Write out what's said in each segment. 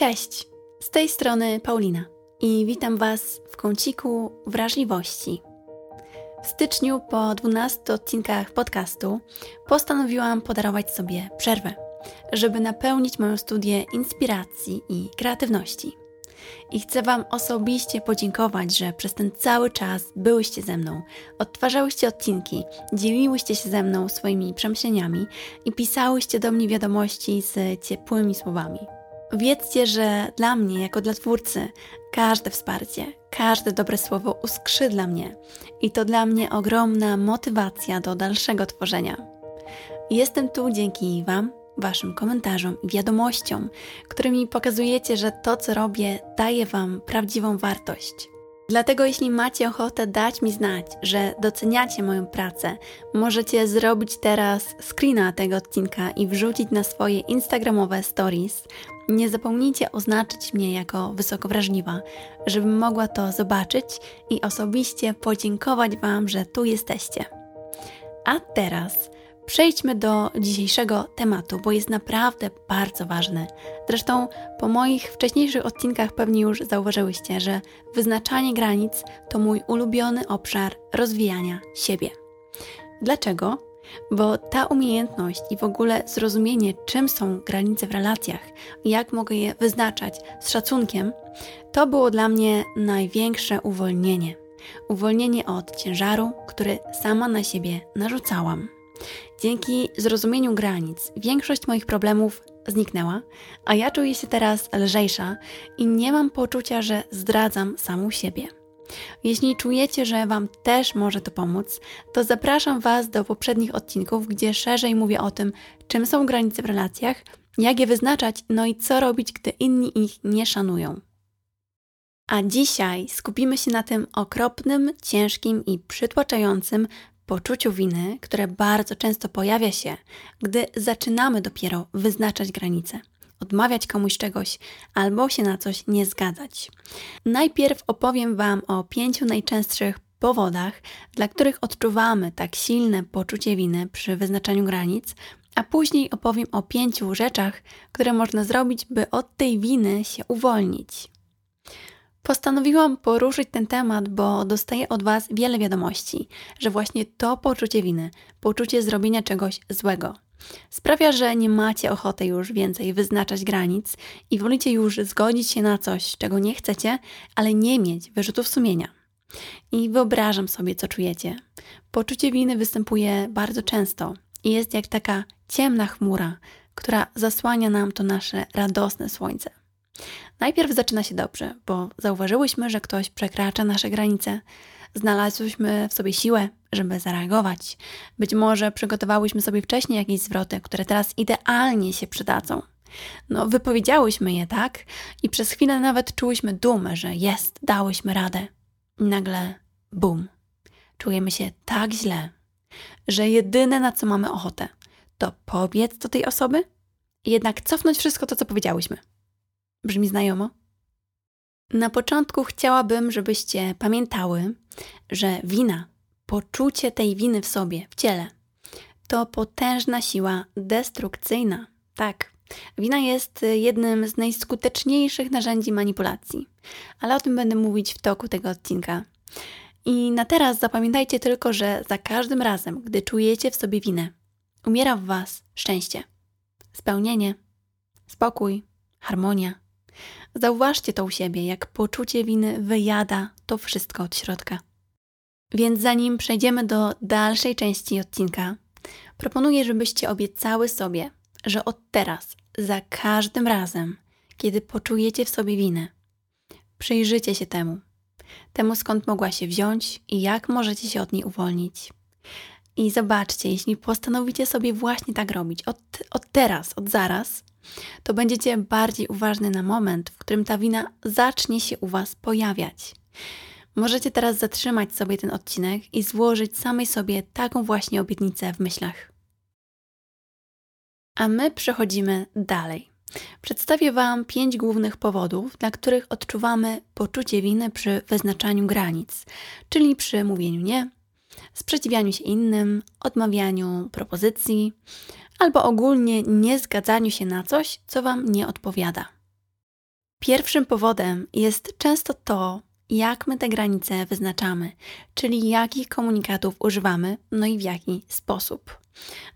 Cześć, z tej strony Paulina i witam Was w kąciku wrażliwości. W styczniu po 12 odcinkach podcastu postanowiłam podarować sobie przerwę, żeby napełnić moją studię inspiracji i kreatywności. I chcę Wam osobiście podziękować, że przez ten cały czas byłyście ze mną, odtwarzałyście odcinki, dzieliłyście się ze mną swoimi przemyśleniami i pisałyście do mnie wiadomości z ciepłymi słowami. Wiedzcie, że dla mnie, jako dla twórcy, każde wsparcie, każde dobre słowo uskrzydla mnie i to dla mnie ogromna motywacja do dalszego tworzenia. Jestem tu dzięki Wam, Waszym komentarzom i wiadomościom, którymi pokazujecie, że to, co robię, daje Wam prawdziwą wartość. Dlatego, jeśli macie ochotę dać mi znać, że doceniacie moją pracę, możecie zrobić teraz screena tego odcinka i wrzucić na swoje Instagramowe stories. Nie zapomnijcie oznaczyć mnie jako wysoko wrażliwa, żebym mogła to zobaczyć i osobiście podziękować Wam, że tu jesteście. A teraz Przejdźmy do dzisiejszego tematu, bo jest naprawdę bardzo ważny. Zresztą po moich wcześniejszych odcinkach pewnie już zauważyłyście, że wyznaczanie granic to mój ulubiony obszar rozwijania siebie. Dlaczego? Bo ta umiejętność i w ogóle zrozumienie, czym są granice w relacjach jak mogę je wyznaczać z szacunkiem, to było dla mnie największe uwolnienie. Uwolnienie od ciężaru, który sama na siebie narzucałam. Dzięki zrozumieniu granic większość moich problemów zniknęła, a ja czuję się teraz lżejsza i nie mam poczucia, że zdradzam samą siebie. Jeśli czujecie, że Wam też może to pomóc, to zapraszam Was do poprzednich odcinków, gdzie szerzej mówię o tym, czym są granice w relacjach, jak je wyznaczać, no i co robić, gdy inni ich nie szanują. A dzisiaj skupimy się na tym okropnym, ciężkim i przytłaczającym poczuciu winy, które bardzo często pojawia się, gdy zaczynamy dopiero wyznaczać granice, odmawiać komuś czegoś albo się na coś nie zgadzać. Najpierw opowiem Wam o pięciu najczęstszych powodach, dla których odczuwamy tak silne poczucie winy przy wyznaczaniu granic, a później opowiem o pięciu rzeczach, które można zrobić, by od tej winy się uwolnić. Postanowiłam poruszyć ten temat, bo dostaję od Was wiele wiadomości, że właśnie to poczucie winy, poczucie zrobienia czegoś złego, sprawia, że nie macie ochoty już więcej wyznaczać granic i wolicie już zgodzić się na coś, czego nie chcecie, ale nie mieć wyrzutów sumienia. I wyobrażam sobie, co czujecie. Poczucie winy występuje bardzo często i jest jak taka ciemna chmura, która zasłania nam to nasze radosne słońce. Najpierw zaczyna się dobrze, bo zauważyłyśmy, że ktoś przekracza nasze granice. Znalazłyśmy w sobie siłę, żeby zareagować. Być może przygotowałyśmy sobie wcześniej jakieś zwroty, które teraz idealnie się przydadzą. No, wypowiedziałyśmy je, tak? I przez chwilę nawet czułyśmy dumę, że jest, dałyśmy radę. I nagle bum. Czujemy się tak źle, że jedyne na co mamy ochotę, to pobiec do tej osoby i jednak cofnąć wszystko to, co powiedziałyśmy. Brzmi znajomo? Na początku chciałabym, żebyście pamiętały, że wina, poczucie tej winy w sobie, w ciele, to potężna siła destrukcyjna. Tak, wina jest jednym z najskuteczniejszych narzędzi manipulacji, ale o tym będę mówić w toku tego odcinka. I na teraz zapamiętajcie tylko, że za każdym razem, gdy czujecie w sobie winę, umiera w Was szczęście, spełnienie, spokój, harmonia Zauważcie to u siebie, jak poczucie winy wyjada to wszystko od środka. Więc zanim przejdziemy do dalszej części odcinka, proponuję, żebyście obiecały sobie, że od teraz, za każdym razem, kiedy poczujecie w sobie winę, przyjrzycie się temu. Temu skąd mogła się wziąć i jak możecie się od niej uwolnić. I zobaczcie, jeśli postanowicie sobie właśnie tak robić, od, od teraz, od zaraz, to będziecie bardziej uważni na moment, w którym ta wina zacznie się u Was pojawiać. Możecie teraz zatrzymać sobie ten odcinek i złożyć samej sobie taką właśnie obietnicę w myślach. A my przechodzimy dalej. Przedstawię Wam pięć głównych powodów, dla których odczuwamy poczucie winy przy wyznaczaniu granic, czyli przy mówieniu nie, sprzeciwianiu się innym, odmawianiu propozycji, albo ogólnie nie zgadzaniu się na coś, co Wam nie odpowiada. Pierwszym powodem jest często to, jak my te granice wyznaczamy, czyli jakich komunikatów używamy, no i w jaki sposób.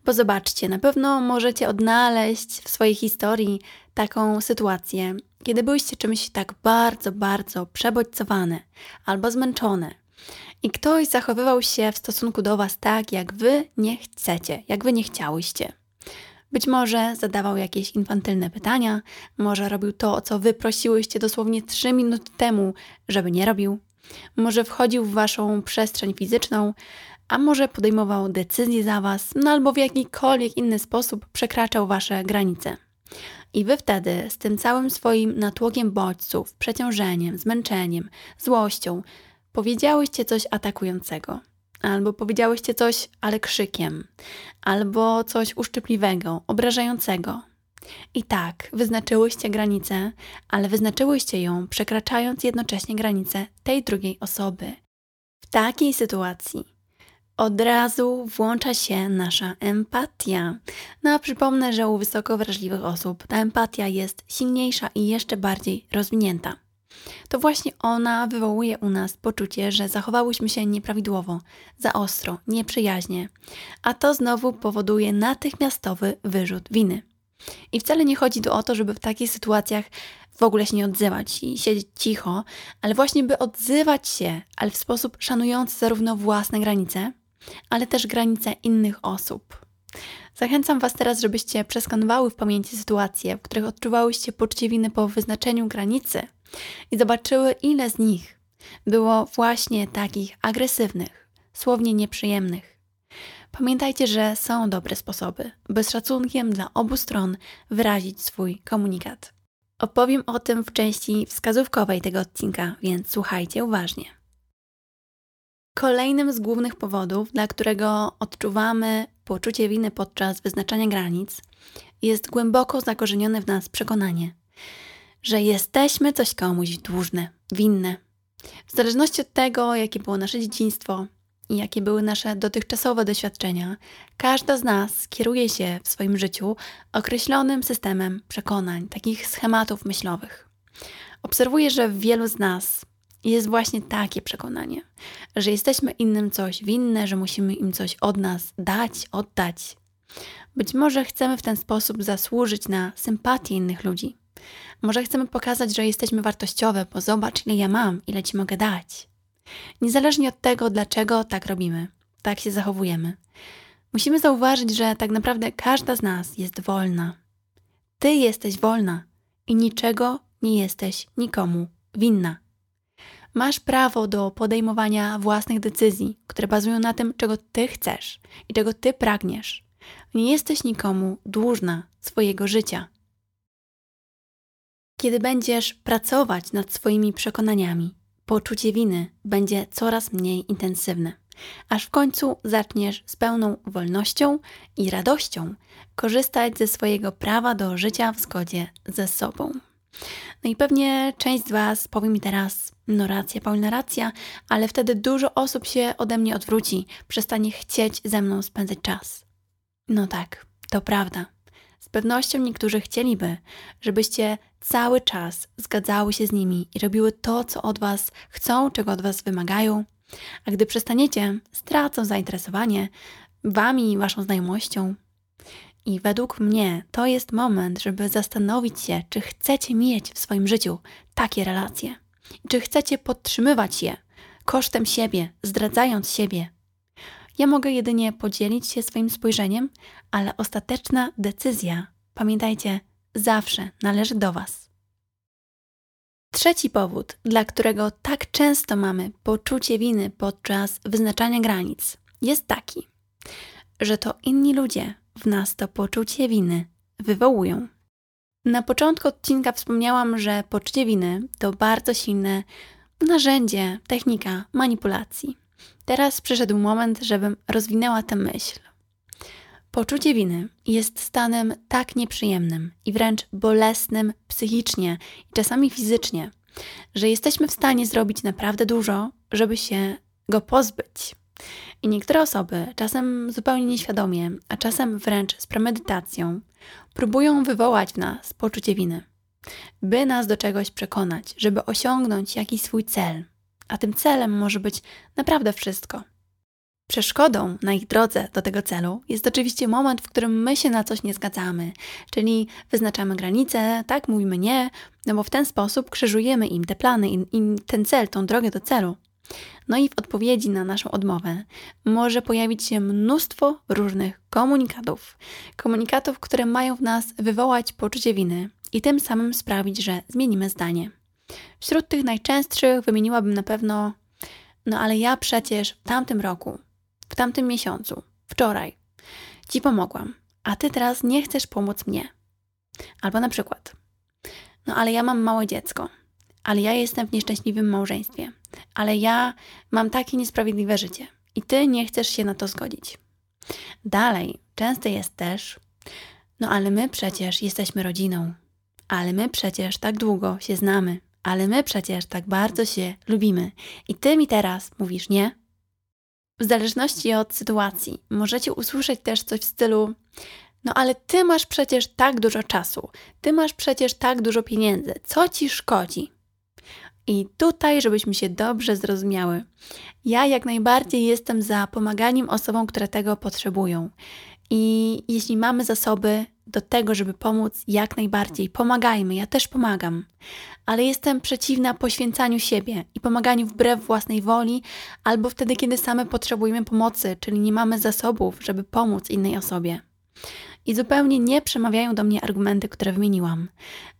Bo zobaczcie, na pewno możecie odnaleźć w swojej historii taką sytuację, kiedy byłyście czymś tak bardzo, bardzo przebodźcowane albo zmęczone i ktoś zachowywał się w stosunku do Was tak, jak Wy nie chcecie, jak Wy nie chciałyście. Być może zadawał jakieś infantylne pytania, może robił to, o co wy prosiłyście dosłownie 3 minuty temu, żeby nie robił. Może wchodził w waszą przestrzeń fizyczną, a może podejmował decyzje za was, no albo w jakikolwiek inny sposób przekraczał wasze granice. I wy wtedy z tym całym swoim natłokiem bodźców, przeciążeniem, zmęczeniem, złością powiedziałyście coś atakującego albo powiedziałyście coś, ale krzykiem, albo coś uszczypliwego, obrażającego. I tak, wyznaczyłyście granicę, ale wyznaczyłyście ją przekraczając jednocześnie granicę tej drugiej osoby. W takiej sytuacji od razu włącza się nasza empatia. No a przypomnę, że u wysoko wrażliwych osób ta empatia jest silniejsza i jeszcze bardziej rozwinięta to właśnie ona wywołuje u nas poczucie, że zachowałyśmy się nieprawidłowo, za ostro, nieprzyjaźnie, a to znowu powoduje natychmiastowy wyrzut winy. I wcale nie chodzi tu o to, żeby w takich sytuacjach w ogóle się nie odzywać i siedzieć cicho, ale właśnie by odzywać się, ale w sposób szanujący zarówno własne granice, ale też granice innych osób. Zachęcam Was teraz, żebyście przeskanowały w pamięci sytuacje, w których odczuwałyście poczucie winy po wyznaczeniu granicy i zobaczyły, ile z nich było właśnie takich agresywnych, słownie nieprzyjemnych. Pamiętajcie, że są dobre sposoby, by z szacunkiem dla obu stron wyrazić swój komunikat. Opowiem o tym w części wskazówkowej tego odcinka, więc słuchajcie uważnie. Kolejnym z głównych powodów, dla którego odczuwamy poczucie winy podczas wyznaczania granic, jest głęboko zakorzenione w nas przekonanie, że jesteśmy coś komuś dłużne, winne. W zależności od tego, jakie było nasze dzieciństwo i jakie były nasze dotychczasowe doświadczenia, każda z nas kieruje się w swoim życiu określonym systemem przekonań, takich schematów myślowych. Obserwuję, że w wielu z nas jest właśnie takie przekonanie, że jesteśmy innym coś winne, że musimy im coś od nas dać, oddać. Być może chcemy w ten sposób zasłużyć na sympatię innych ludzi. Może chcemy pokazać, że jesteśmy wartościowe, bo zobacz, ile ja mam, ile ci mogę dać. Niezależnie od tego, dlaczego tak robimy, tak się zachowujemy, musimy zauważyć, że tak naprawdę każda z nas jest wolna. Ty jesteś wolna i niczego nie jesteś nikomu winna. Masz prawo do podejmowania własnych decyzji, które bazują na tym, czego ty chcesz i czego ty pragniesz. Nie jesteś nikomu dłużna swojego życia. Kiedy będziesz pracować nad swoimi przekonaniami, poczucie winy będzie coraz mniej intensywne, aż w końcu zaczniesz z pełną wolnością i radością korzystać ze swojego prawa do życia w zgodzie ze sobą. No i pewnie część z Was powie mi teraz, no racja, Paulina racja, ale wtedy dużo osób się ode mnie odwróci, przestanie chcieć ze mną spędzać czas. No tak, to prawda. Z pewnością niektórzy chcieliby, żebyście cały czas zgadzały się z nimi i robiły to, co od Was chcą, czego od Was wymagają, a gdy przestaniecie, stracą zainteresowanie Wami i Waszą znajomością. I według mnie to jest moment, żeby zastanowić się, czy chcecie mieć w swoim życiu takie relacje, czy chcecie podtrzymywać je kosztem siebie, zdradzając siebie. Ja mogę jedynie podzielić się swoim spojrzeniem, ale ostateczna decyzja, pamiętajcie, zawsze należy do Was. Trzeci powód, dla którego tak często mamy poczucie winy podczas wyznaczania granic, jest taki, że to inni ludzie w nas to poczucie winy wywołują. Na początku odcinka wspomniałam, że poczucie winy to bardzo silne narzędzie, technika manipulacji. Teraz przyszedł moment, żebym rozwinęła tę myśl. Poczucie winy jest stanem tak nieprzyjemnym i wręcz bolesnym psychicznie i czasami fizycznie, że jesteśmy w stanie zrobić naprawdę dużo, żeby się go pozbyć. I niektóre osoby, czasem zupełnie nieświadomie, a czasem wręcz z premedytacją, próbują wywołać w nas poczucie winy. by nas do czegoś przekonać, żeby osiągnąć jakiś swój cel. A tym celem może być naprawdę wszystko. Przeszkodą na ich drodze do tego celu jest oczywiście moment, w którym my się na coś nie zgadzamy, czyli wyznaczamy granice, tak, mówimy nie, no bo w ten sposób krzyżujemy im te plany, im, ten cel, tą drogę do celu. No i w odpowiedzi na naszą odmowę może pojawić się mnóstwo różnych komunikatów. Komunikatów, które mają w nas wywołać poczucie winy i tym samym sprawić, że zmienimy zdanie. Wśród tych najczęstszych wymieniłabym na pewno, no ale ja przecież w tamtym roku, w tamtym miesiącu, wczoraj ci pomogłam, a ty teraz nie chcesz pomóc mnie. Albo na przykład, no ale ja mam małe dziecko, ale ja jestem w nieszczęśliwym małżeństwie, ale ja mam takie niesprawiedliwe życie i ty nie chcesz się na to zgodzić. Dalej, często jest też, no ale my przecież jesteśmy rodziną, ale my przecież tak długo się znamy, ale my przecież tak bardzo się lubimy i ty mi teraz mówisz nie? W zależności od sytuacji możecie usłyszeć też coś w stylu: No, ale ty masz przecież tak dużo czasu, ty masz przecież tak dużo pieniędzy, co ci szkodzi? I tutaj, żebyśmy się dobrze zrozumiały, ja jak najbardziej jestem za pomaganiem osobom, które tego potrzebują. I jeśli mamy zasoby do tego, żeby pomóc, jak najbardziej pomagajmy. Ja też pomagam, ale jestem przeciwna poświęcaniu siebie i pomaganiu wbrew własnej woli, albo wtedy, kiedy same potrzebujemy pomocy, czyli nie mamy zasobów, żeby pomóc innej osobie. I zupełnie nie przemawiają do mnie argumenty, które wymieniłam,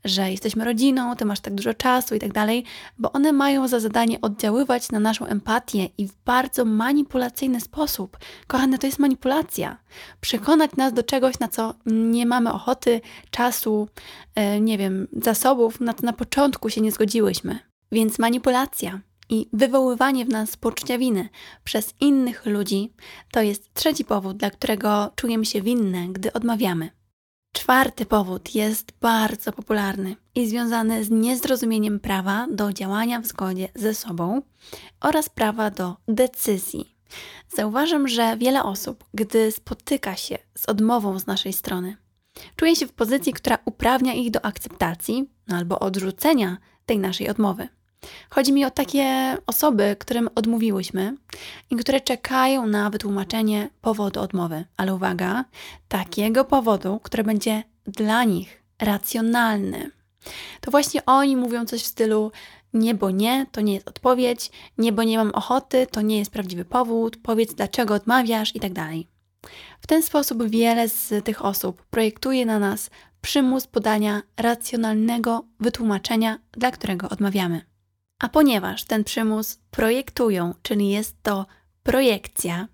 że jesteśmy rodziną, ty masz tak dużo czasu i tak dalej, bo one mają za zadanie oddziaływać na naszą empatię i w bardzo manipulacyjny sposób. Kochane, to jest manipulacja. Przekonać nas do czegoś, na co nie mamy ochoty, czasu, e, nie wiem, zasobów, na to na początku się nie zgodziłyśmy. Więc manipulacja i wywoływanie w nas poczucia winy przez innych ludzi to jest trzeci powód, dla którego czujemy się winne, gdy odmawiamy. Czwarty powód jest bardzo popularny i związany z niezrozumieniem prawa do działania w zgodzie ze sobą oraz prawa do decyzji. Zauważam, że wiele osób, gdy spotyka się z odmową z naszej strony, czuje się w pozycji, która uprawnia ich do akceptacji no albo odrzucenia tej naszej odmowy. Chodzi mi o takie osoby, którym odmówiłyśmy i które czekają na wytłumaczenie powodu odmowy. Ale uwaga, takiego powodu, który będzie dla nich racjonalny. To właśnie oni mówią coś w stylu: nie, bo nie, to nie jest odpowiedź, nie, bo nie mam ochoty, to nie jest prawdziwy powód, powiedz dlaczego odmawiasz i tak dalej. W ten sposób wiele z tych osób projektuje na nas przymus podania racjonalnego wytłumaczenia, dla którego odmawiamy. A ponieważ ten przymus projektują, czyli jest to projekcja,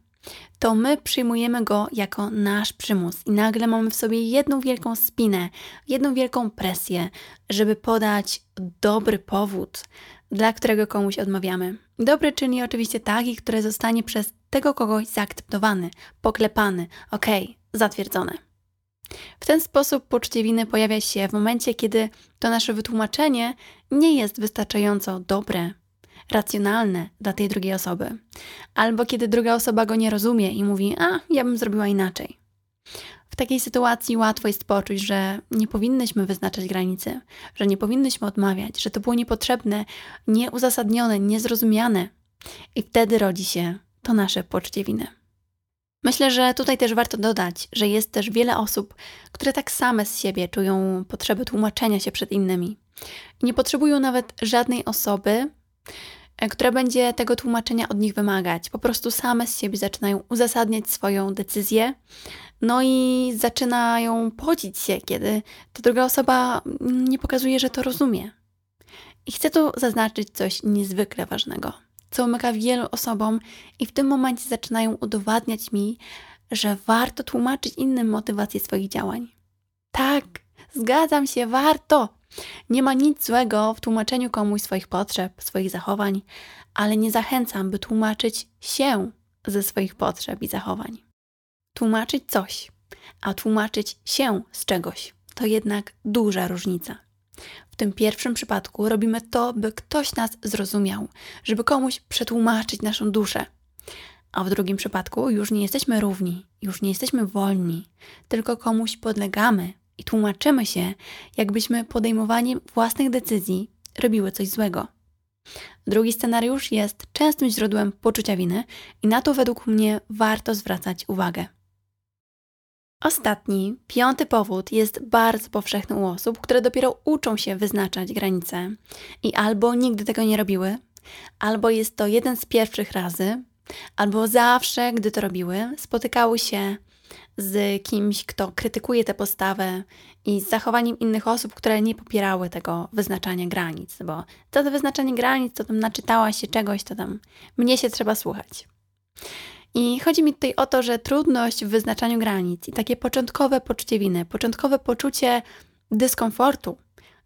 to my przyjmujemy go jako nasz przymus i nagle mamy w sobie jedną wielką spinę, jedną wielką presję, żeby podać dobry powód, dla którego komuś odmawiamy. Dobry, czyli oczywiście taki, który zostanie przez tego kogoś zaakceptowany, poklepany, ok, zatwierdzone. W ten sposób poczucie winy pojawia się w momencie, kiedy to nasze wytłumaczenie nie jest wystarczająco dobre, racjonalne dla tej drugiej osoby, albo kiedy druga osoba go nie rozumie i mówi: A, ja bym zrobiła inaczej. W takiej sytuacji łatwo jest poczuć, że nie powinnyśmy wyznaczać granicy, że nie powinnyśmy odmawiać, że to było niepotrzebne, nieuzasadnione, niezrozumiane. I wtedy rodzi się to nasze poczucie winy. Myślę, że tutaj też warto dodać, że jest też wiele osób, które tak same z siebie czują potrzebę tłumaczenia się przed innymi. Nie potrzebują nawet żadnej osoby, e, która będzie tego tłumaczenia od nich wymagać. Po prostu same z siebie zaczynają uzasadniać swoją decyzję, no i zaczynają podzić się, kiedy ta druga osoba nie pokazuje, że to rozumie. I chcę tu zaznaczyć coś niezwykle ważnego co umyka wielu osobom i w tym momencie zaczynają udowadniać mi, że warto tłumaczyć innym motywację swoich działań. Tak, zgadzam się, warto. Nie ma nic złego w tłumaczeniu komuś swoich potrzeb, swoich zachowań, ale nie zachęcam, by tłumaczyć się ze swoich potrzeb i zachowań. Tłumaczyć coś, a tłumaczyć się z czegoś to jednak duża różnica tym pierwszym przypadku robimy to, by ktoś nas zrozumiał, żeby komuś przetłumaczyć naszą duszę. A w drugim przypadku już nie jesteśmy równi, już nie jesteśmy wolni, tylko komuś podlegamy i tłumaczymy się, jakbyśmy podejmowaniem własnych decyzji robiły coś złego. Drugi scenariusz jest częstym źródłem poczucia winy i na to według mnie warto zwracać uwagę. Ostatni, piąty powód jest bardzo powszechny u osób, które dopiero uczą się wyznaczać granice i albo nigdy tego nie robiły, albo jest to jeden z pierwszych razy, albo zawsze, gdy to robiły, spotykały się z kimś, kto krytykuje tę postawę i z zachowaniem innych osób, które nie popierały tego wyznaczania granic, bo to, to wyznaczanie granic, to tam naczytała się czegoś, to tam mnie się trzeba słuchać. I chodzi mi tutaj o to, że trudność w wyznaczaniu granic i takie początkowe poczucie winy, początkowe poczucie dyskomfortu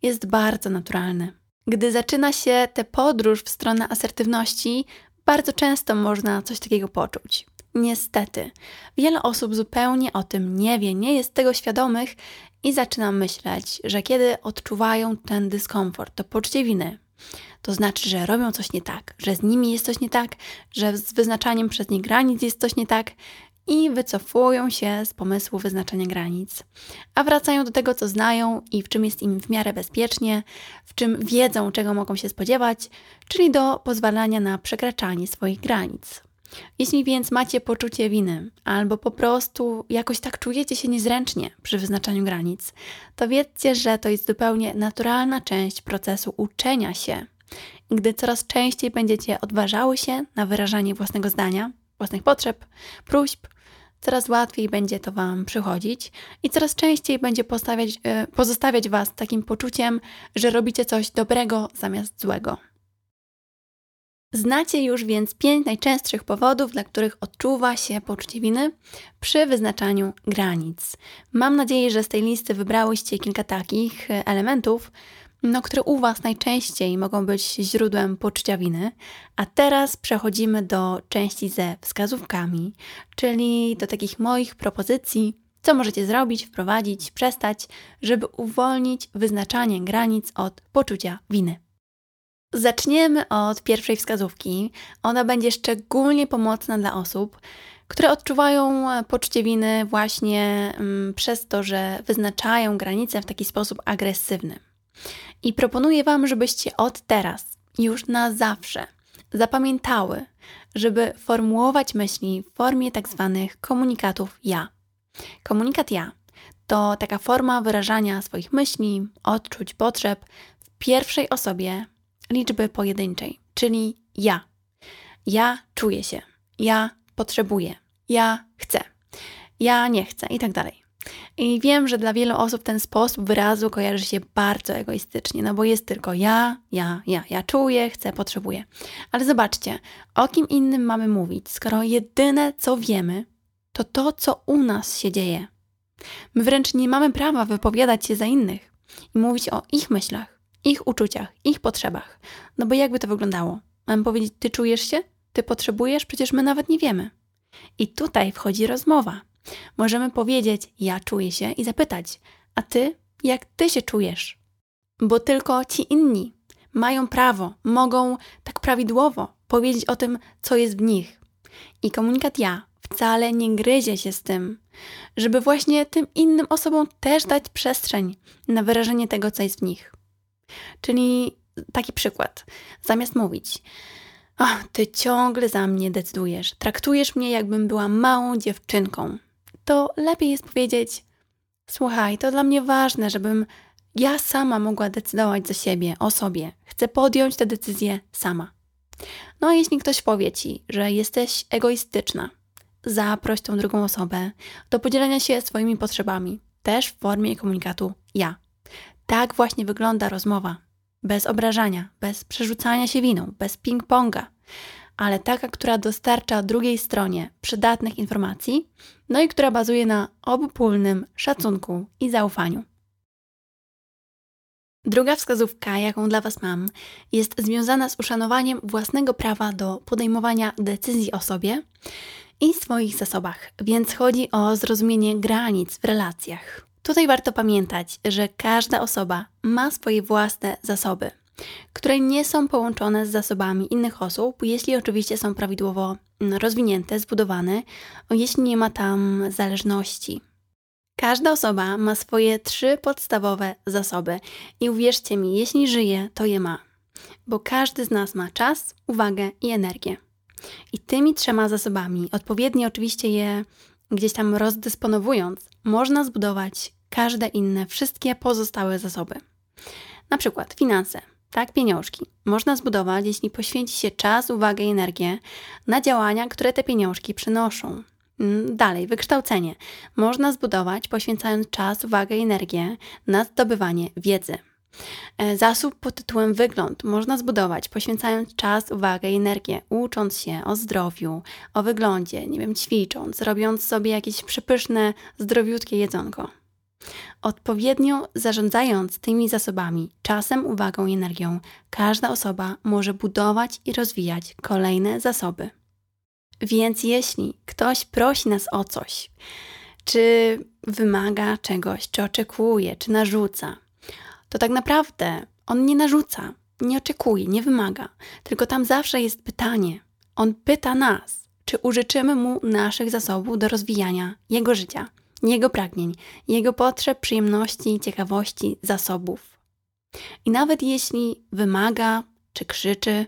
jest bardzo naturalne. Gdy zaczyna się tę podróż w stronę asertywności, bardzo często można coś takiego poczuć. Niestety, wiele osób zupełnie o tym nie wie, nie jest tego świadomych i zaczyna myśleć, że kiedy odczuwają ten dyskomfort, to poczucie winy, to znaczy, że robią coś nie tak, że z nimi jest coś nie tak, że z wyznaczaniem przez nie granic jest coś nie tak i wycofują się z pomysłu wyznaczania granic, a wracają do tego, co znają i w czym jest im w miarę bezpiecznie, w czym wiedzą, czego mogą się spodziewać, czyli do pozwalania na przekraczanie swoich granic. Jeśli więc macie poczucie winy, albo po prostu jakoś tak czujecie się niezręcznie przy wyznaczaniu granic, to wiedzcie, że to jest zupełnie naturalna część procesu uczenia się. Gdy coraz częściej będziecie odważały się na wyrażanie własnego zdania, własnych potrzeb, próśb, coraz łatwiej będzie to Wam przychodzić i coraz częściej będzie e, pozostawiać Was takim poczuciem, że robicie coś dobrego zamiast złego. Znacie już więc pięć najczęstszych powodów, dla których odczuwa się poczucie winy przy wyznaczaniu granic. Mam nadzieję, że z tej listy wybrałyście kilka takich e, elementów, no, które u Was najczęściej mogą być źródłem poczucia winy. A teraz przechodzimy do części ze wskazówkami, czyli do takich moich propozycji, co możecie zrobić, wprowadzić, przestać, żeby uwolnić wyznaczanie granic od poczucia winy. Zaczniemy od pierwszej wskazówki. Ona będzie szczególnie pomocna dla osób, które odczuwają poczucie winy właśnie mm, przez to, że wyznaczają granice w taki sposób agresywny. I proponuję Wam, żebyście od teraz, już na zawsze, zapamiętały, żeby formułować myśli w formie tak zwanych komunikatów ja. Komunikat ja to taka forma wyrażania swoich myśli, odczuć, potrzeb w pierwszej osobie liczby pojedynczej, czyli ja. Ja czuję się, ja potrzebuję, ja chcę, ja nie chcę i tak dalej. I wiem, że dla wielu osób ten sposób wyrazu kojarzy się bardzo egoistycznie, no bo jest tylko ja, ja, ja, ja czuję, chcę, potrzebuję. Ale zobaczcie, o kim innym mamy mówić, skoro jedyne co wiemy, to to, co u nas się dzieje. My wręcz nie mamy prawa wypowiadać się za innych i mówić o ich myślach, ich uczuciach, ich potrzebach. No bo jakby to wyglądało? Mam powiedzieć, ty czujesz się? Ty potrzebujesz? Przecież my nawet nie wiemy. I tutaj wchodzi rozmowa. Możemy powiedzieć: Ja czuję się i zapytać: A ty, jak ty się czujesz? Bo tylko ci inni mają prawo, mogą tak prawidłowo powiedzieć o tym, co jest w nich. I komunikat ja wcale nie gryzie się z tym, żeby właśnie tym innym osobom też dać przestrzeń na wyrażenie tego, co jest w nich. Czyli taki przykład. Zamiast mówić, ty ciągle za mnie decydujesz, traktujesz mnie, jakbym była małą dziewczynką to lepiej jest powiedzieć: Słuchaj, to dla mnie ważne, żebym ja sama mogła decydować za siebie, o sobie. Chcę podjąć tę decyzję sama. No a jeśli ktoś powie ci, że jesteś egoistyczna, zaproś tą drugą osobę do podzielenia się swoimi potrzebami, też w formie komunikatu ja. Tak właśnie wygląda rozmowa. Bez obrażania, bez przerzucania się winą, bez ping-ponga ale taka, która dostarcza drugiej stronie przydatnych informacji, no i która bazuje na obopólnym szacunku i zaufaniu. Druga wskazówka, jaką dla Was mam, jest związana z uszanowaniem własnego prawa do podejmowania decyzji o sobie i swoich zasobach, więc chodzi o zrozumienie granic w relacjach. Tutaj warto pamiętać, że każda osoba ma swoje własne zasoby które nie są połączone z zasobami innych osób, jeśli oczywiście są prawidłowo mm, rozwinięte, zbudowane, jeśli nie ma tam zależności. Każda osoba ma swoje trzy podstawowe zasoby i uwierzcie mi, jeśli żyje, to je ma. Bo każdy z nas ma czas, uwagę i energię. I tymi trzema zasobami, odpowiednio oczywiście je gdzieś tam rozdysponowując, można zbudować każde inne, wszystkie pozostałe zasoby. Na przykład finanse, tak, pieniążki. Można zbudować, jeśli poświęci się czas, uwagę i energię na działania, które te pieniążki przynoszą. Mm, dalej, wykształcenie. Można zbudować, poświęcając czas, uwagę i energię na zdobywanie wiedzy. E, zasób pod tytułem wygląd można zbudować, poświęcając czas, uwagę i energię, ucząc się o zdrowiu, o wyglądzie, nie wiem, ćwicząc, robiąc sobie jakieś przepyszne, zdrowiutkie jedzonko. Odpowiednio zarządzając tymi zasobami, czasem, uwagą i energią, każda osoba może budować i rozwijać kolejne zasoby. Więc jeśli ktoś prosi nas o coś, czy wymaga czegoś, czy oczekuje, czy narzuca, to tak naprawdę on nie narzuca, nie oczekuje, nie wymaga, tylko tam zawsze jest pytanie. On pyta nas, czy użyczymy mu naszych zasobów do rozwijania jego życia, jego pragnień, jego potrzeb, przyjemności, ciekawości, zasobów. I nawet jeśli wymaga, czy krzyczy,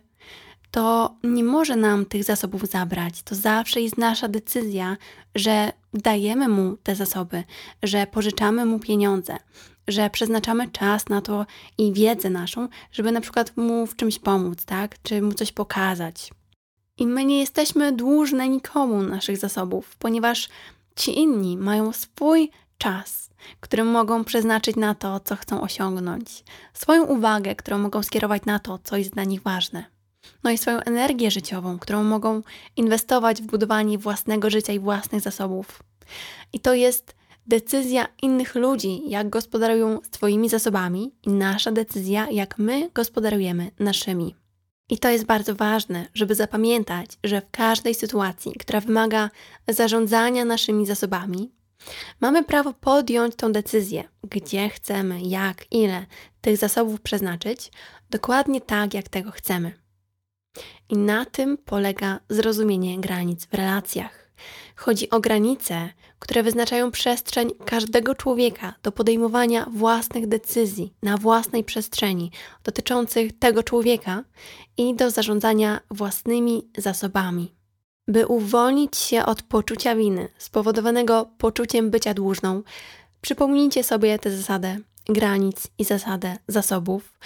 to nie może nam tych zasobów zabrać. To zawsze jest nasza decyzja, że dajemy mu te zasoby, że pożyczamy mu pieniądze, że przeznaczamy czas na to i wiedzę naszą, żeby na przykład mu w czymś pomóc, tak? Czy mu coś pokazać. I my nie jesteśmy dłużne nikomu naszych zasobów, ponieważ ci inni mają swój czas, który mogą przeznaczyć na to, co chcą osiągnąć, swoją uwagę, którą mogą skierować na to, co jest dla nich ważne. No i swoją energię życiową, którą mogą inwestować w budowanie własnego życia i własnych zasobów. I to jest decyzja innych ludzi, jak gospodarują Twoimi zasobami, i nasza decyzja, jak my gospodarujemy naszymi. I to jest bardzo ważne, żeby zapamiętać, że w każdej sytuacji, która wymaga zarządzania naszymi zasobami, mamy prawo podjąć tą decyzję, gdzie chcemy, jak, ile tych zasobów przeznaczyć, dokładnie tak, jak tego chcemy. I na tym polega zrozumienie granic w relacjach. Chodzi o granice, które wyznaczają przestrzeń każdego człowieka do podejmowania własnych decyzji na własnej przestrzeni dotyczących tego człowieka i do zarządzania własnymi zasobami. By uwolnić się od poczucia winy spowodowanego poczuciem bycia dłużną, przypomnijcie sobie tę zasadę granic i zasadę zasobów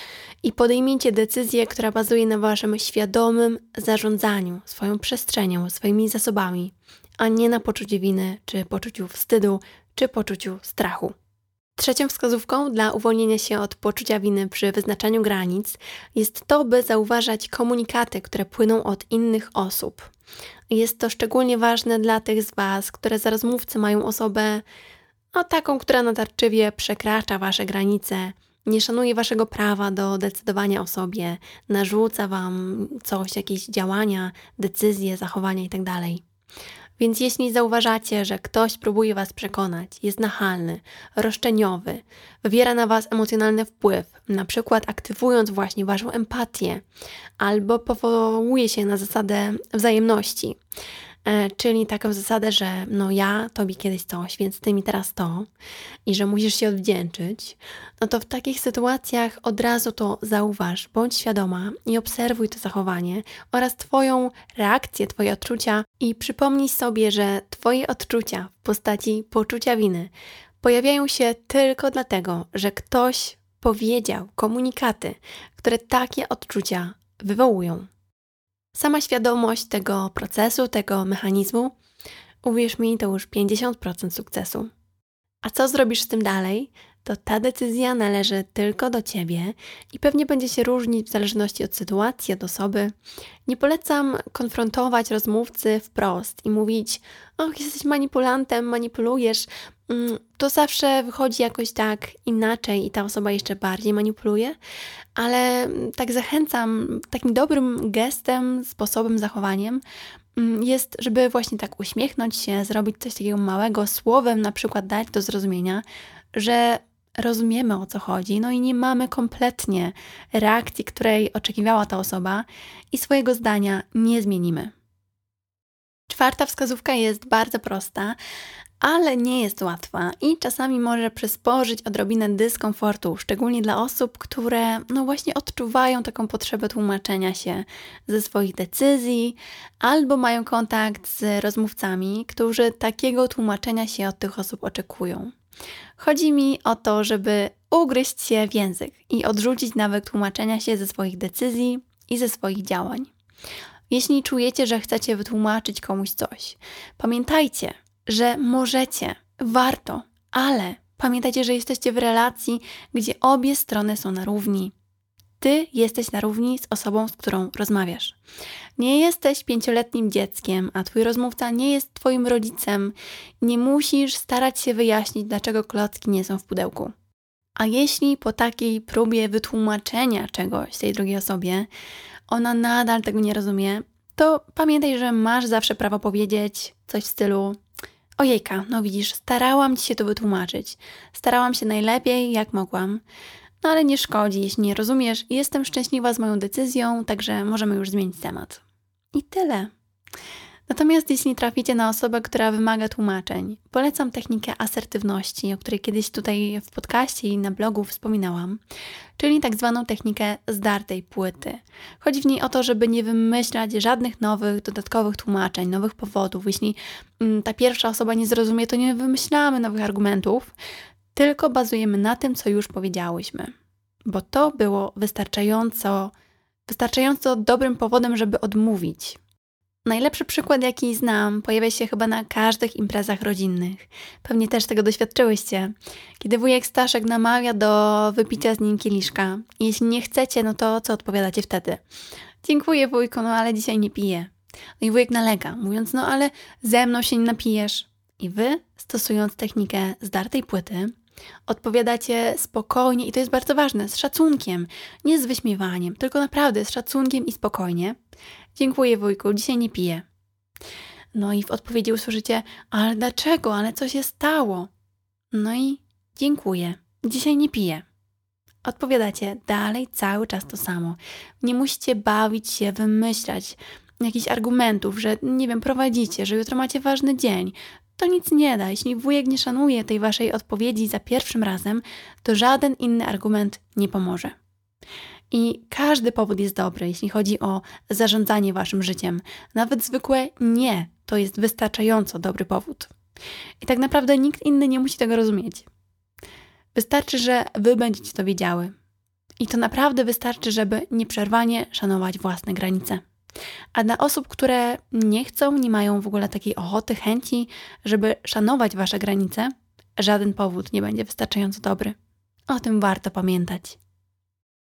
i podejmijcie decyzję, która bazuje na waszym świadomym zarządzaniu swoją przestrzenią, swoimi zasobami, a nie na poczuciu winy, czy poczuciu wstydu, czy poczuciu strachu. Trzecią wskazówką dla uwolnienia się od poczucia winy przy wyznaczaniu granic jest to, by zauważać komunikaty, które płyną od innych osób. Jest to szczególnie ważne dla tych z Was, które za rozmówcy mają osobę no, taką, która natarczywie przekracza Wasze granice, nie szanuje Waszego prawa do decydowania o sobie, narzuca Wam coś, jakieś działania, decyzje, zachowania itd. Więc jeśli zauważacie, że ktoś próbuje Was przekonać, jest nachalny, roszczeniowy, wywiera na Was emocjonalny wpływ, na przykład aktywując właśnie Waszą empatię, albo powołuje się na zasadę wzajemności, czyli taką zasadę, że no ja tobie kiedyś coś, więc ty mi teraz to i że musisz się odwdzięczyć, no to w takich sytuacjach od razu to zauważ, bądź świadoma i obserwuj to zachowanie oraz twoją reakcję, twoje odczucia i przypomnij sobie, że twoje odczucia w postaci poczucia winy pojawiają się tylko dlatego, że ktoś powiedział komunikaty, które takie odczucia wywołują. Sama świadomość tego procesu, tego mechanizmu, uwierz mi, to już 50% sukcesu. A co zrobisz z tym dalej? To ta decyzja należy tylko do ciebie i pewnie będzie się różnić w zależności od sytuacji, od osoby. Nie polecam konfrontować rozmówcy wprost i mówić: Och, jesteś manipulantem, manipulujesz. Mm, to zawsze wychodzi jakoś tak inaczej i ta osoba jeszcze bardziej manipuluje, ale tak zachęcam takim dobrym gestem, sposobem, zachowaniem mm, jest, żeby właśnie tak uśmiechnąć się, zrobić coś takiego małego, słowem na przykład dać do zrozumienia, że rozumiemy o co chodzi, no i nie mamy kompletnie reakcji, której oczekiwała ta osoba i swojego zdania nie zmienimy. Czwarta wskazówka jest bardzo prosta ale nie jest łatwa i czasami może przysporzyć odrobinę dyskomfortu, szczególnie dla osób, które no właśnie odczuwają taką potrzebę tłumaczenia się ze swoich decyzji albo mają kontakt z rozmówcami, którzy takiego tłumaczenia się od tych osób oczekują. Chodzi mi o to, żeby ugryźć się w język i odrzucić nawyk tłumaczenia się ze swoich decyzji i ze swoich działań. Jeśli czujecie, że chcecie wytłumaczyć komuś coś, pamiętajcie, że możecie, warto, ale pamiętajcie, że jesteście w relacji, gdzie obie strony są na równi. Ty jesteś na równi z osobą, z którą rozmawiasz. Nie jesteś pięcioletnim dzieckiem, a twój rozmówca nie jest twoim rodzicem. Nie musisz starać się wyjaśnić, dlaczego klocki nie są w pudełku. A jeśli po takiej próbie wytłumaczenia czegoś tej drugiej osobie, ona nadal tego nie rozumie, to pamiętaj, że masz zawsze prawo powiedzieć coś w stylu: Ojejka, no widzisz, starałam ci się to wytłumaczyć. Starałam się najlepiej, jak mogłam. No ale nie szkodzi, jeśli nie rozumiesz. Jestem szczęśliwa z moją decyzją, także możemy już zmienić temat. I tyle. Natomiast jeśli traficie na osobę, która wymaga tłumaczeń, polecam technikę asertywności, o której kiedyś tutaj w podcaście i na blogu wspominałam, czyli tak zwaną technikę zdartej płyty. Chodzi w niej o to, żeby nie wymyślać żadnych nowych, dodatkowych tłumaczeń, nowych powodów. Jeśli mm, ta pierwsza osoba nie zrozumie, to nie wymyślamy nowych argumentów, tylko bazujemy na tym, co już powiedziałyśmy. Bo to było wystarczająco, wystarczająco dobrym powodem, żeby odmówić. Najlepszy przykład, jaki znam, pojawia się chyba na każdych imprezach rodzinnych. Pewnie też tego doświadczyłyście. Kiedy wujek Staszek namawia do wypicia z nim kieliszka. Jeśli nie chcecie, no to co odpowiadacie wtedy? Dziękuję wujku, no ale dzisiaj nie piję. No i wujek nalega, mówiąc, no ale ze mną się nie napijesz. I wy, stosując technikę zdartej płyty, odpowiadacie spokojnie i to jest bardzo ważne, z szacunkiem, nie z wyśmiewaniem, tylko naprawdę z szacunkiem i spokojnie. Dziękuję wujku, dzisiaj nie piję. No i w odpowiedzi usłyszycie, ale dlaczego, ale co się stało? No i dziękuję, dzisiaj nie piję. Odpowiadacie dalej cały czas to samo. Nie musicie bawić się, wymyślać jakichś argumentów, że nie wiem, prowadzicie, że jutro macie ważny dzień. To nic nie da. Jeśli wujek nie szanuje tej waszej odpowiedzi za pierwszym razem, to żaden inny argument nie pomoże. I każdy powód jest dobry, jeśli chodzi o zarządzanie waszym życiem. Nawet zwykłe nie to jest wystarczająco dobry powód. I tak naprawdę nikt inny nie musi tego rozumieć. Wystarczy, że wy będziecie to wiedziały. I to naprawdę wystarczy, żeby nieprzerwanie szanować własne granice. A dla osób, które nie chcą, nie mają w ogóle takiej ochoty, chęci, żeby szanować wasze granice, żaden powód nie będzie wystarczająco dobry. O tym warto pamiętać.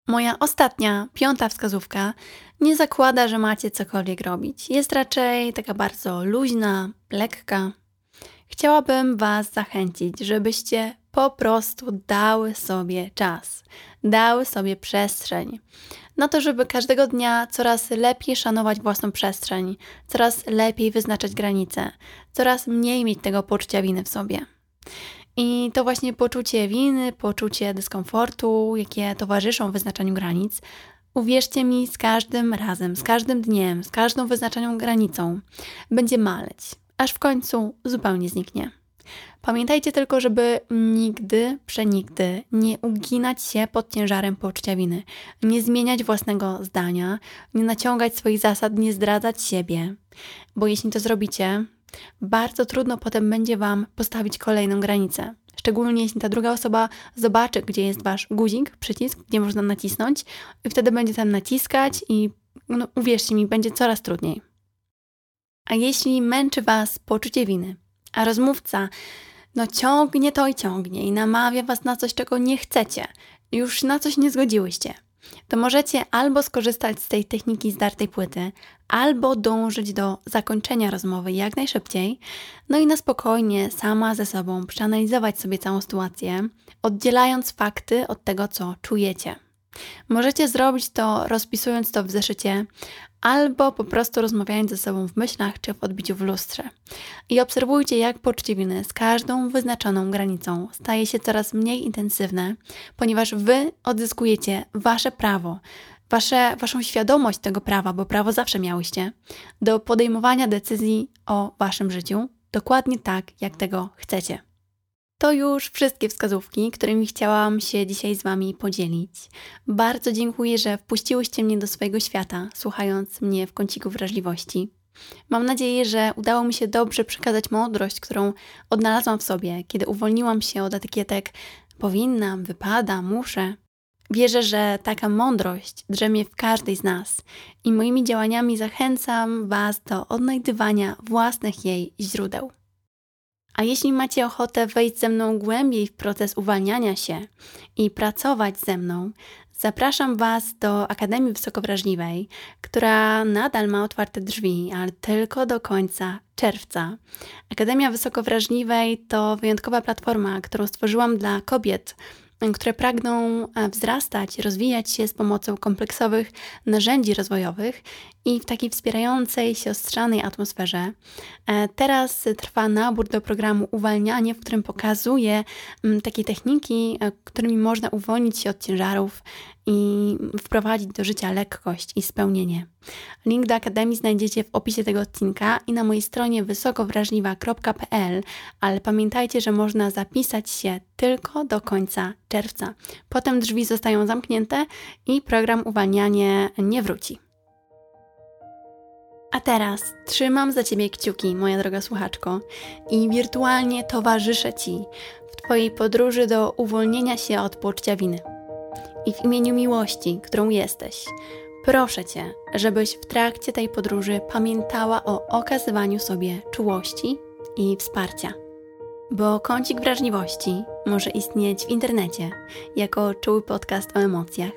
Moja ostatnia, piąta wskazówka nie zakłada, że macie cokolwiek robić. Jest raczej taka bardzo luźna, lekka. Chciałabym Was zachęcić, żebyście po prostu dały sobie czas, dały sobie przestrzeń na to, żeby każdego dnia coraz lepiej szanować własną przestrzeń, coraz lepiej wyznaczać granice, coraz mniej mieć tego poczucia winy w sobie. I to właśnie poczucie winy, poczucie dyskomfortu, jakie towarzyszą wyznaczaniu granic, uwierzcie mi, z każdym razem, z każdym dniem, z każdą wyznaczoną granicą będzie maleć, aż w końcu zupełnie zniknie. Pamiętajcie tylko, żeby nigdy, przenigdy nie uginać się pod ciężarem poczucia winy, nie zmieniać własnego zdania, nie naciągać swoich zasad, nie zdradzać siebie, bo jeśli to zrobicie, bardzo trudno potem będzie Wam postawić kolejną granicę. Szczególnie jeśli ta druga osoba zobaczy, gdzie jest Wasz guzik, przycisk, gdzie można nacisnąć, i wtedy będzie tam naciskać, i no, uwierzcie mi, będzie coraz trudniej. A jeśli męczy Was poczucie winy, a rozmówca no ciągnie to i ciągnie i namawia Was na coś, czego nie chcecie, już na coś nie zgodziłyście, to możecie albo skorzystać z tej techniki zdartej płyty, albo dążyć do zakończenia rozmowy jak najszybciej, no i na spokojnie sama ze sobą przeanalizować sobie całą sytuację, oddzielając fakty od tego, co czujecie. Możecie zrobić to rozpisując to w zeszycie, albo po prostu rozmawiając ze sobą w myślach czy w odbiciu w lustrze. I obserwujcie, jak poczucie winy z każdą wyznaczoną granicą staje się coraz mniej intensywne, ponieważ wy odzyskujecie wasze prawo, wasze, waszą świadomość tego prawa, bo prawo zawsze miałyście, do podejmowania decyzji o waszym życiu dokładnie tak, jak tego chcecie. To już wszystkie wskazówki, którymi chciałam się dzisiaj z Wami podzielić. Bardzo dziękuję, że wpuściłyście mnie do swojego świata, słuchając mnie w kąciku wrażliwości. Mam nadzieję, że udało mi się dobrze przekazać mądrość, którą odnalazłam w sobie, kiedy uwolniłam się od etykietek powinnam, wypada, muszę. Wierzę, że taka mądrość drzemie w każdej z nas i moimi działaniami zachęcam Was do odnajdywania własnych jej źródeł. A jeśli macie ochotę wejść ze mną głębiej w proces uwalniania się i pracować ze mną, zapraszam Was do Akademii Wysokowrażliwej, która nadal ma otwarte drzwi, ale tylko do końca czerwca. Akademia Wysokowrażliwej to wyjątkowa platforma, którą stworzyłam dla kobiet które pragną e, wzrastać, rozwijać się z pomocą kompleksowych narzędzi rozwojowych i w takiej wspierającej, siostrzanej atmosferze. E, teraz trwa nabór do programu Uwalnianie, w którym pokazuję mm, takie techniki, e, którymi można uwolnić się od ciężarów i wprowadzić do życia lekkość i spełnienie. Link do Akademii znajdziecie w opisie tego odcinka i na mojej stronie wysokowrażliwa.pl, ale pamiętajcie, że można zapisać się tylko do końca czerwca. Potem drzwi zostają zamknięte i program uwalnianie nie wróci. A teraz trzymam za Ciebie kciuki, moja droga słuchaczko, i wirtualnie towarzyszę Ci w Twojej podróży do uwolnienia się od poczucia winy. I w imieniu miłości, którą jesteś, proszę Cię, żebyś w trakcie tej podróży pamiętała o okazywaniu sobie czułości i wsparcia. Bo kącik wrażliwości może istnieć w internecie jako czuły podcast o emocjach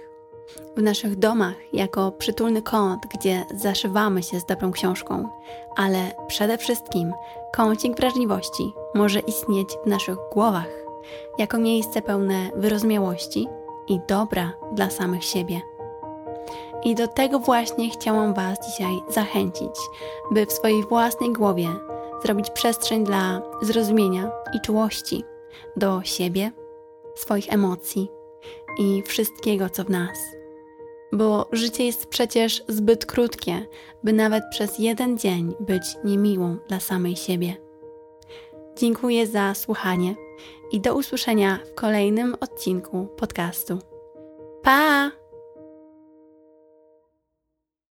w naszych domach jako przytulny kąt, gdzie zaszywamy się z dobrą książką, ale przede wszystkim kącik wrażliwości może istnieć w naszych głowach jako miejsce pełne wyrozumiałości i dobra dla samych siebie. I do tego właśnie chciałam Was dzisiaj zachęcić, by w swojej własnej głowie zrobić przestrzeń dla zrozumienia i czułości do siebie, swoich emocji i wszystkiego, co w nas bo życie jest przecież zbyt krótkie, by nawet przez jeden dzień być niemiłą dla samej siebie. Dziękuję za słuchanie i do usłyszenia w kolejnym odcinku podcastu. Pa!